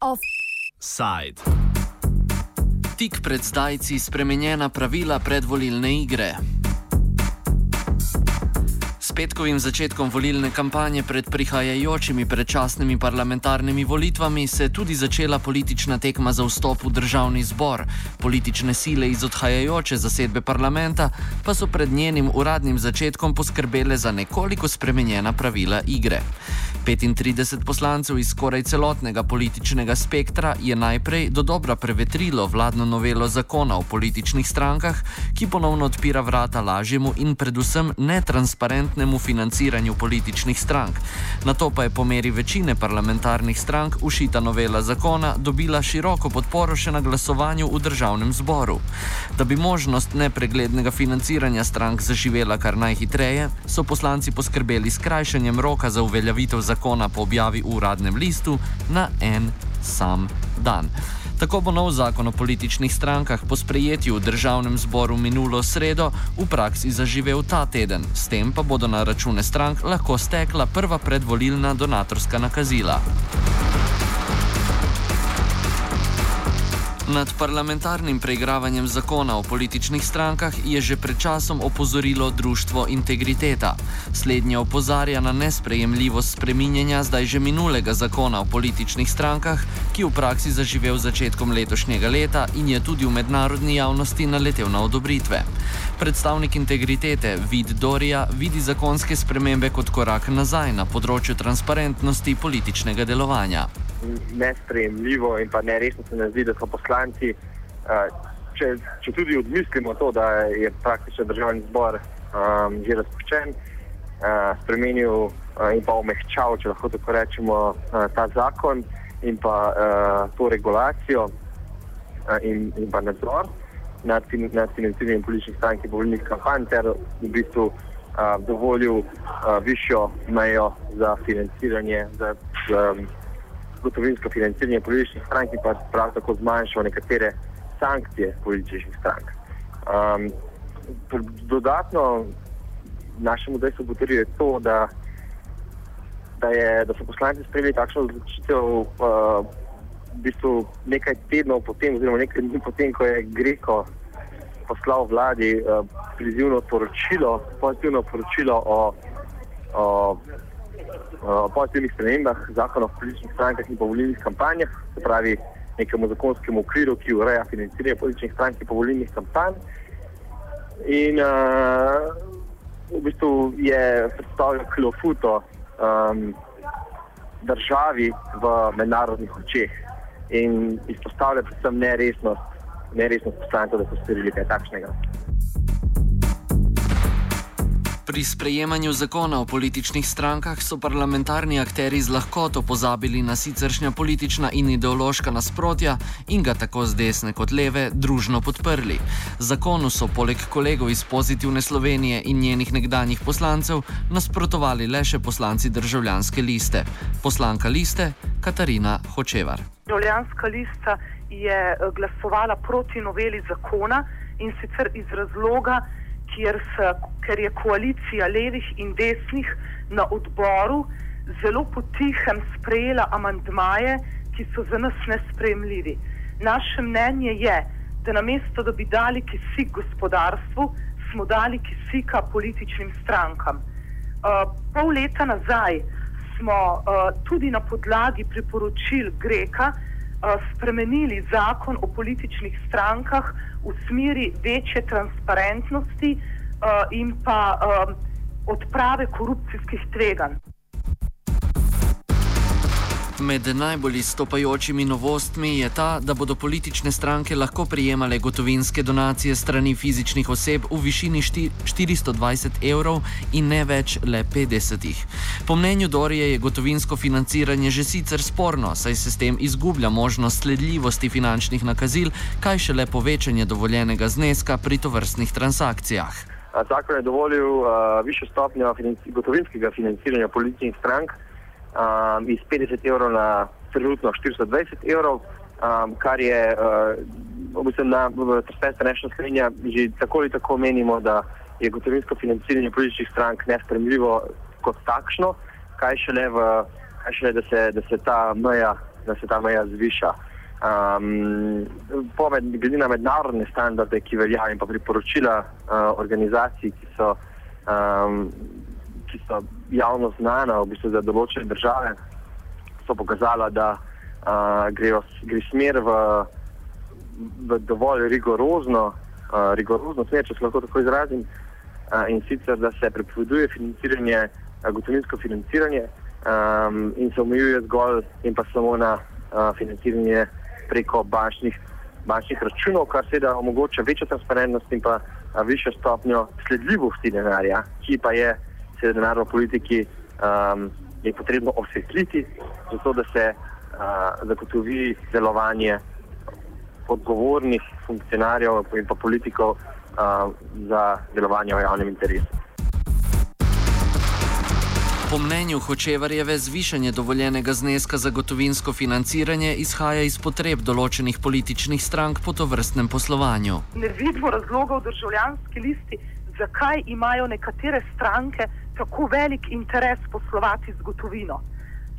Offside. Tik pred zdajci spremenjena pravila predvolilne igre petkovim začetkom volilne kampanje pred prihajajočimi predčasnimi parlamentarnimi volitvami se je tudi začela politična tekma za vstop v državni zbor. Politične sile iz odhajajoče zasedbe parlamenta pa so pred njenim uradnim začetkom poskrbele za nekoliko spremenjena pravila igre. 35 poslancev iz skoraj celotnega političnega spektra je najprej do dobra prevetrilo vladno novelo zakona o političnih strankah, ki ponovno odpira vrata lažjemu in predvsem netransparentnemu financiranju političnih strank. Na to pa je po meri večine parlamentarnih strank ušita novela zakona dobila široko podporo še na glasovanju v državnem zboru. Da bi možnost nepreglednega financiranja strank zaživela kar najhitreje, so poslanci poskrbeli s krajšanjem roka za uveljavitev zakona po objavi v uradnem listu na en sam dan. Tako bo nov zakon o političnih strankah po sprejetju v državnem zboru minulo sredo v praksi zaživel ta teden, s tem pa bodo na račune strank lahko stekla prva predvolilna donatorska nakazila. Nad parlamentarnim preigravanjem zakona o političnih strankah je že pred časom opozorilo Društvo Integriteta. Slednje opozarja na nesprejemljivost spreminjanja zdaj že minulega zakona o političnih strankah, ki v praksi zaživel začetkom letošnjega leta in je tudi v mednarodni javnosti naletel na odobritve. Predstavnik Integritete Vid Dorija vidi zakonske spremembe kot korak nazaj na področju transparentnosti političnega delovanja nesprejemljivo in pa neresno se nam zdi, da so poslanci, če, če tudi odmislimo to, da je praktično državni zbor um, že razpočen, spremenil in pa omehčal, če lahko tako rečemo, ta zakon in pa to regulacijo in, in pa nadzor nad, nad financiranjem političnih strank in volilnih kampanj ter v bistvu dovolil višjo mejo za financiranje. Za, za, gotovinsko financiranje političnih strank in pa prav tako zmanjšal nekatere sankcije političnih strank. Um, dodatno našemu dejstvu potrjuje to, da, da, je, da so poslanci sprejeli takšno odločitev uh, v bistvu nekaj tednov potem, oziroma nekaj dni potem, ko je Greko poslal vladi uh, prizivno poročilo, pozitivno poročilo o, o o pozitivnih spremembah zakona o političnih strankah in volilnih kampanjah, se pravi nekemu zakonskemu okviru, ki ureja financiranje političnih strank in volilnih kampanj. In uh, v bistvu je predstavljal klofuto um, državi v mednarodnih očeh in izpostavlja predvsem neresnost, neresnost poslancev, da so storili kaj takšnega. Pri sprejemanju zakona o političnih strankah so parlamentarni akteri z lahkoto pozabili na siceršnja politična in ideološka nasprotja in ga tako z desne kot leve družno podprli. Zakonu so poleg kolegov iz pozitivne Slovenije in njenih nekdanjih poslancev nasprotovali le še poslanci državljanske liste. Poslanka liste Katarina Hočevar. Državljanska lista je eh, glasovala proti noveli zakona in sicer iz razloga, kjer, se, ker je koalicija levih in desnih na odboru zelo potihem sprejela amantmaje, ki so za nas nespremljivi. Naše mnenje je, da namesto, da bi dali kisik gospodarstvu, smo dali kisika političnim strankam. Uh, pol leta nazaj smo uh, tudi na podlagi priporočil Greka spremenili zakon o političnih strankah, v smeri večje transparentnosti uh, in pa um, odprave korupcijskih tveganj. Med najbolj izstopajočimi novostmi je ta, da bodo politične stranke lahko prijemale gotovinske donacije strani fizičnih oseb v višini 420 evrov in ne več le 50. Po mnenju Dorije je gotovinsko financiranje že sicer sporno, saj se s tem izgublja možnost sledljivosti finančnih nakazil, kaj šele povečanje dovoljenega zneska pri tovrstnih transakcijah. Zakon je dovolil uh, višjo stopnjo financi gotovinskega financiranja političnih strank um, iz 50 evrov na trenutno 420 evrov, um, kar je uh, v bistvu na Transparency National Slovenija že tako ali tako menimo, da je gotovinsko financiranje političnih strank nespremljivo kot takšno, kaj šele, v, kaj šele da, se, da, se meja, da se ta meja zviša. Um, Poved, glede na mednarodne standarde, ki veljajo in pa priporočila uh, organizacij, ki so, um, ki so javno znana v bistvu za določene države, so pokazala, da uh, gre, gre smer v, v dovolj rigorozno, uh, rigorozno smer, če se lahko tako izrazim, uh, in sicer, da se prepoveduje financiranje, uh, gotovinsko financiranje um, in se omejuje zgolj in pa samo na uh, financiranje preko bančnih, bančnih računov, kar seveda omogoča večjo transparentnost in pa višjo stopnjo sledljivosti denarja, ki pa je seveda denar v politiki um, potrebno osvetliti, zato da se uh, zagotovi delovanje odgovornih funkcionarjev in pa politikov uh, za delovanje v javnem interesu. Po mnenju Hočevarjeve zvišanje dovoljenega zneska za gotovinsko financiranje izhaja iz potreb določenih političnih strank po to vrstnem poslovanju. Ne vidimo razlogov v državljanski listi, zakaj imajo nekatere stranke tako velik interes poslovati z gotovino.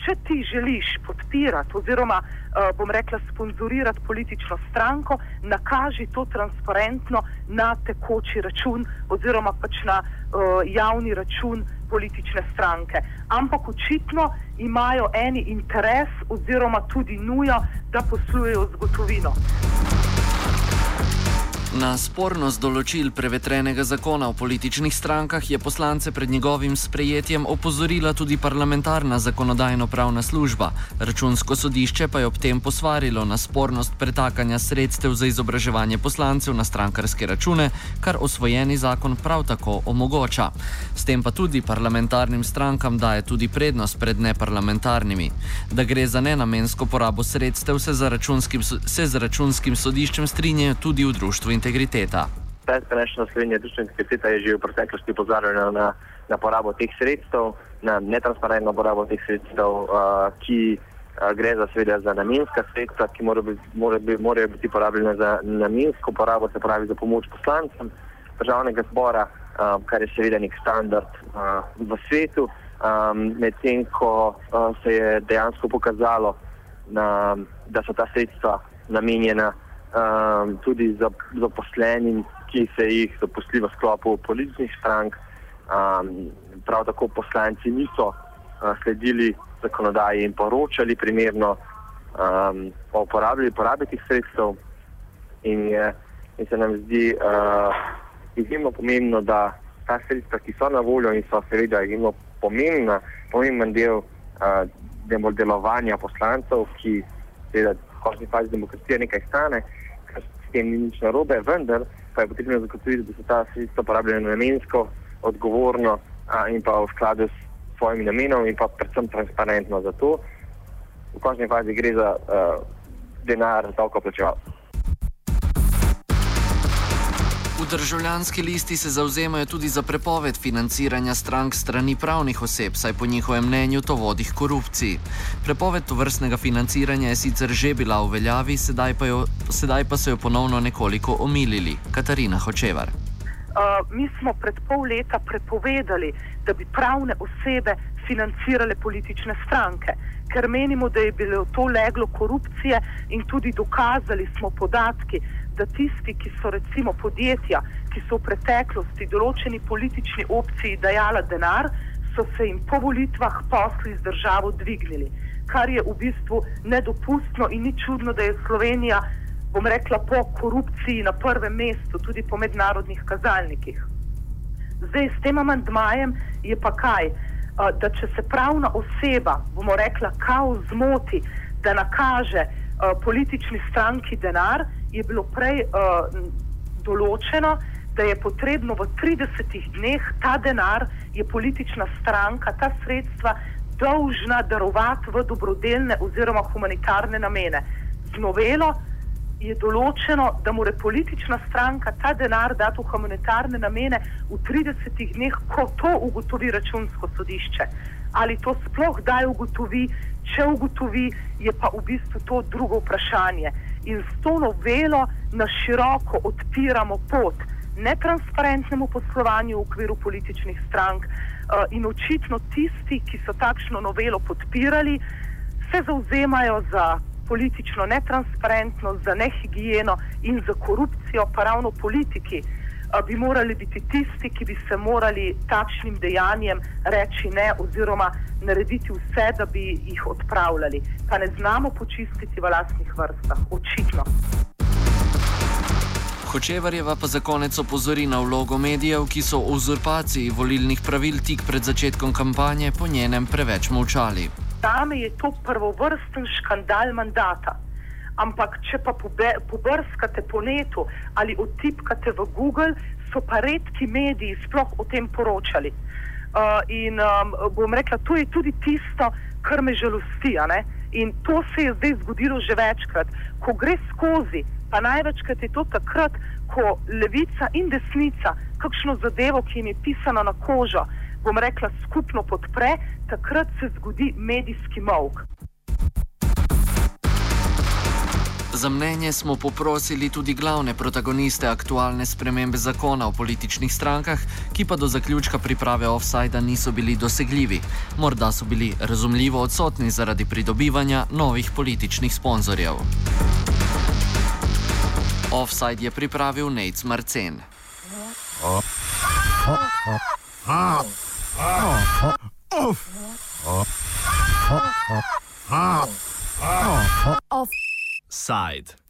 Če ti želiš podpirati oziroma, uh, bom rekla, sponzorirati politično stranko, nakaži to transparentno na tekoči račun oziroma pač na uh, javni račun politične stranke. Ampak očitno imajo eni interes oziroma tudi nujo, da poslujejo z gotovino. Na spornost določil prevetrenega zakona o političnih strankah je poslance pred njegovim sprejetjem opozorila tudi parlamentarna zakonodajno-pravna služba. Računsko sodišče pa je ob tem posvarilo na spornost pretakanja sredstev za izobraževanje poslancev na strankarske račune, kar osvojeni zakon prav tako omogoča. S tem pa tudi parlamentarnim strankam daje tudi prednost pred neparlamentarnimi. Da gre za nenamensko porabo sredstev, se za računskim, se za računskim sodiščem strinjajo tudi v društvu integriteta. Splošna Slovenija družbena integriteta je že v preteklosti pozorila na, na porabo teh sredstev, na netransparentno porabo teh sredstev, uh, ki uh, gre za, seveda, za namenska sredstva, ki morajo biti, mora biti, mora biti porabljena za namensko porabo, se pravi za pomoč poslancem državnega zbora, uh, kar je seveda nek standard uh, v svetu. Um, Medtem ko uh, se je dejansko pokazalo, na, da so ta sredstva namenjena um, tudi za zaposlenim, ki se jih zaposli v sklopu političnih strank. Um, prav tako poslanci niso uh, sledili zakonodaji in poročali primerno um, o uporabi teh sredstev. In, je, in se nam zdi uh, izjemno pomembno, da ta sredstva, ki so na voljo in so seveda izjemno pomembna, pomemben del uh, delovanja poslancev, ki seveda končni fazi demokracije nekaj stane, kar s tem ni nič narobe, vendar pa je potrebno zagotoviti, da se ta sredstva uporabljajo namensko, odgovorno a, in pa v skladu s svojim namenom in pa predvsem transparentno. Zato v končni fazi gre za uh, denar davkoplačevalcev. Državljanski listi se zauzemajo tudi za prepoved financiranja strank strani pravnih oseb, saj po njihovem mnenju to vodi k korupciji. Prepoved tovrstnega financiranja je sicer že bila v veljavi, sedaj pa, jo, sedaj pa so jo ponovno nekoliko omilili. Katarina Hočevar. Uh, mi smo pred pol leta prepovedali, da bi pravne osebe financirale politične stranke, ker menimo, da je bilo to leglo korupcije in tudi dokazali smo podatki, da tisti, ki so recimo podjetja, ki so v preteklosti določeni politični opciji dajala denar, so se jim po volitvah posli z državo dvignili, kar je v bistvu nedopustno in ni čudno, da je Slovenija, bom rekla, po korupciji na prvem mestu, tudi po mednarodnih kazalnikih. Zdaj s tem amandmajem je pa kaj, da če se pravna oseba, bomo rekla, kao zmoti, da nakaže politični stranki denar, je bilo prej uh, določeno, da je potrebno v 30 dneh ta denar, je politična stranka, ta sredstva dolžna darovati v dobrodelne oziroma humanitarne namene. Z novelo je določeno, da mora politična stranka ta denar dati v humanitarne namene v 30 dneh, ko to ugotovi računsko sodišče. Ali to sploh kdaj ugotovi, če ugotovi, je pa v bistvu to drugo vprašanje. In s to novelo na široko odpiramo pot netransparentnemu poslovanju v okviru političnih strank uh, in očitno tisti, ki so takšno novelo podpirali, se zauzemajo za politično netransparentnost, za nehigieno in za korupcijo, pa ravno politiki bi morali biti tisti, ki bi se morali takšnim dejanjem reči ne oziroma narediti vse, da bi jih odpravljali. Pa ne znamo počistiti v lastnih vrstah, očitno. Hočevarjeva pa za konec opozori na vlogo medijev, ki so o uzurpaciji volilnih pravil tik pred začetkom kampanje po njenem preveč molčali. Zame je to prvovrsten škandal mandata. Ampak, če pa pobrskate po netu ali otipkate v Google, so pa redki mediji sploh o tem poročali. Uh, in um, bom rekla, to je tudi tisto, kar me žalosti. In to se je zdaj zgodilo že večkrat. Ko gre skozi pa največkrat je to takrat, ko levica in desnica kakšno zadevo, ki jim je pisano na kožo, bom rekla, skupno podpre, takrat se zgodi medijski mok. Za mnenje smo poprosili tudi glavne protagoniste aktualne spremembe zakona o političnih strankah, ki pa do zaključka priprave offsajda niso bili dosegljivi. Morda so bili razumljivo odsotni zaradi pridobivanja novih političnih sponzorjev. Offside je pripravil Nec Marcen. Offside.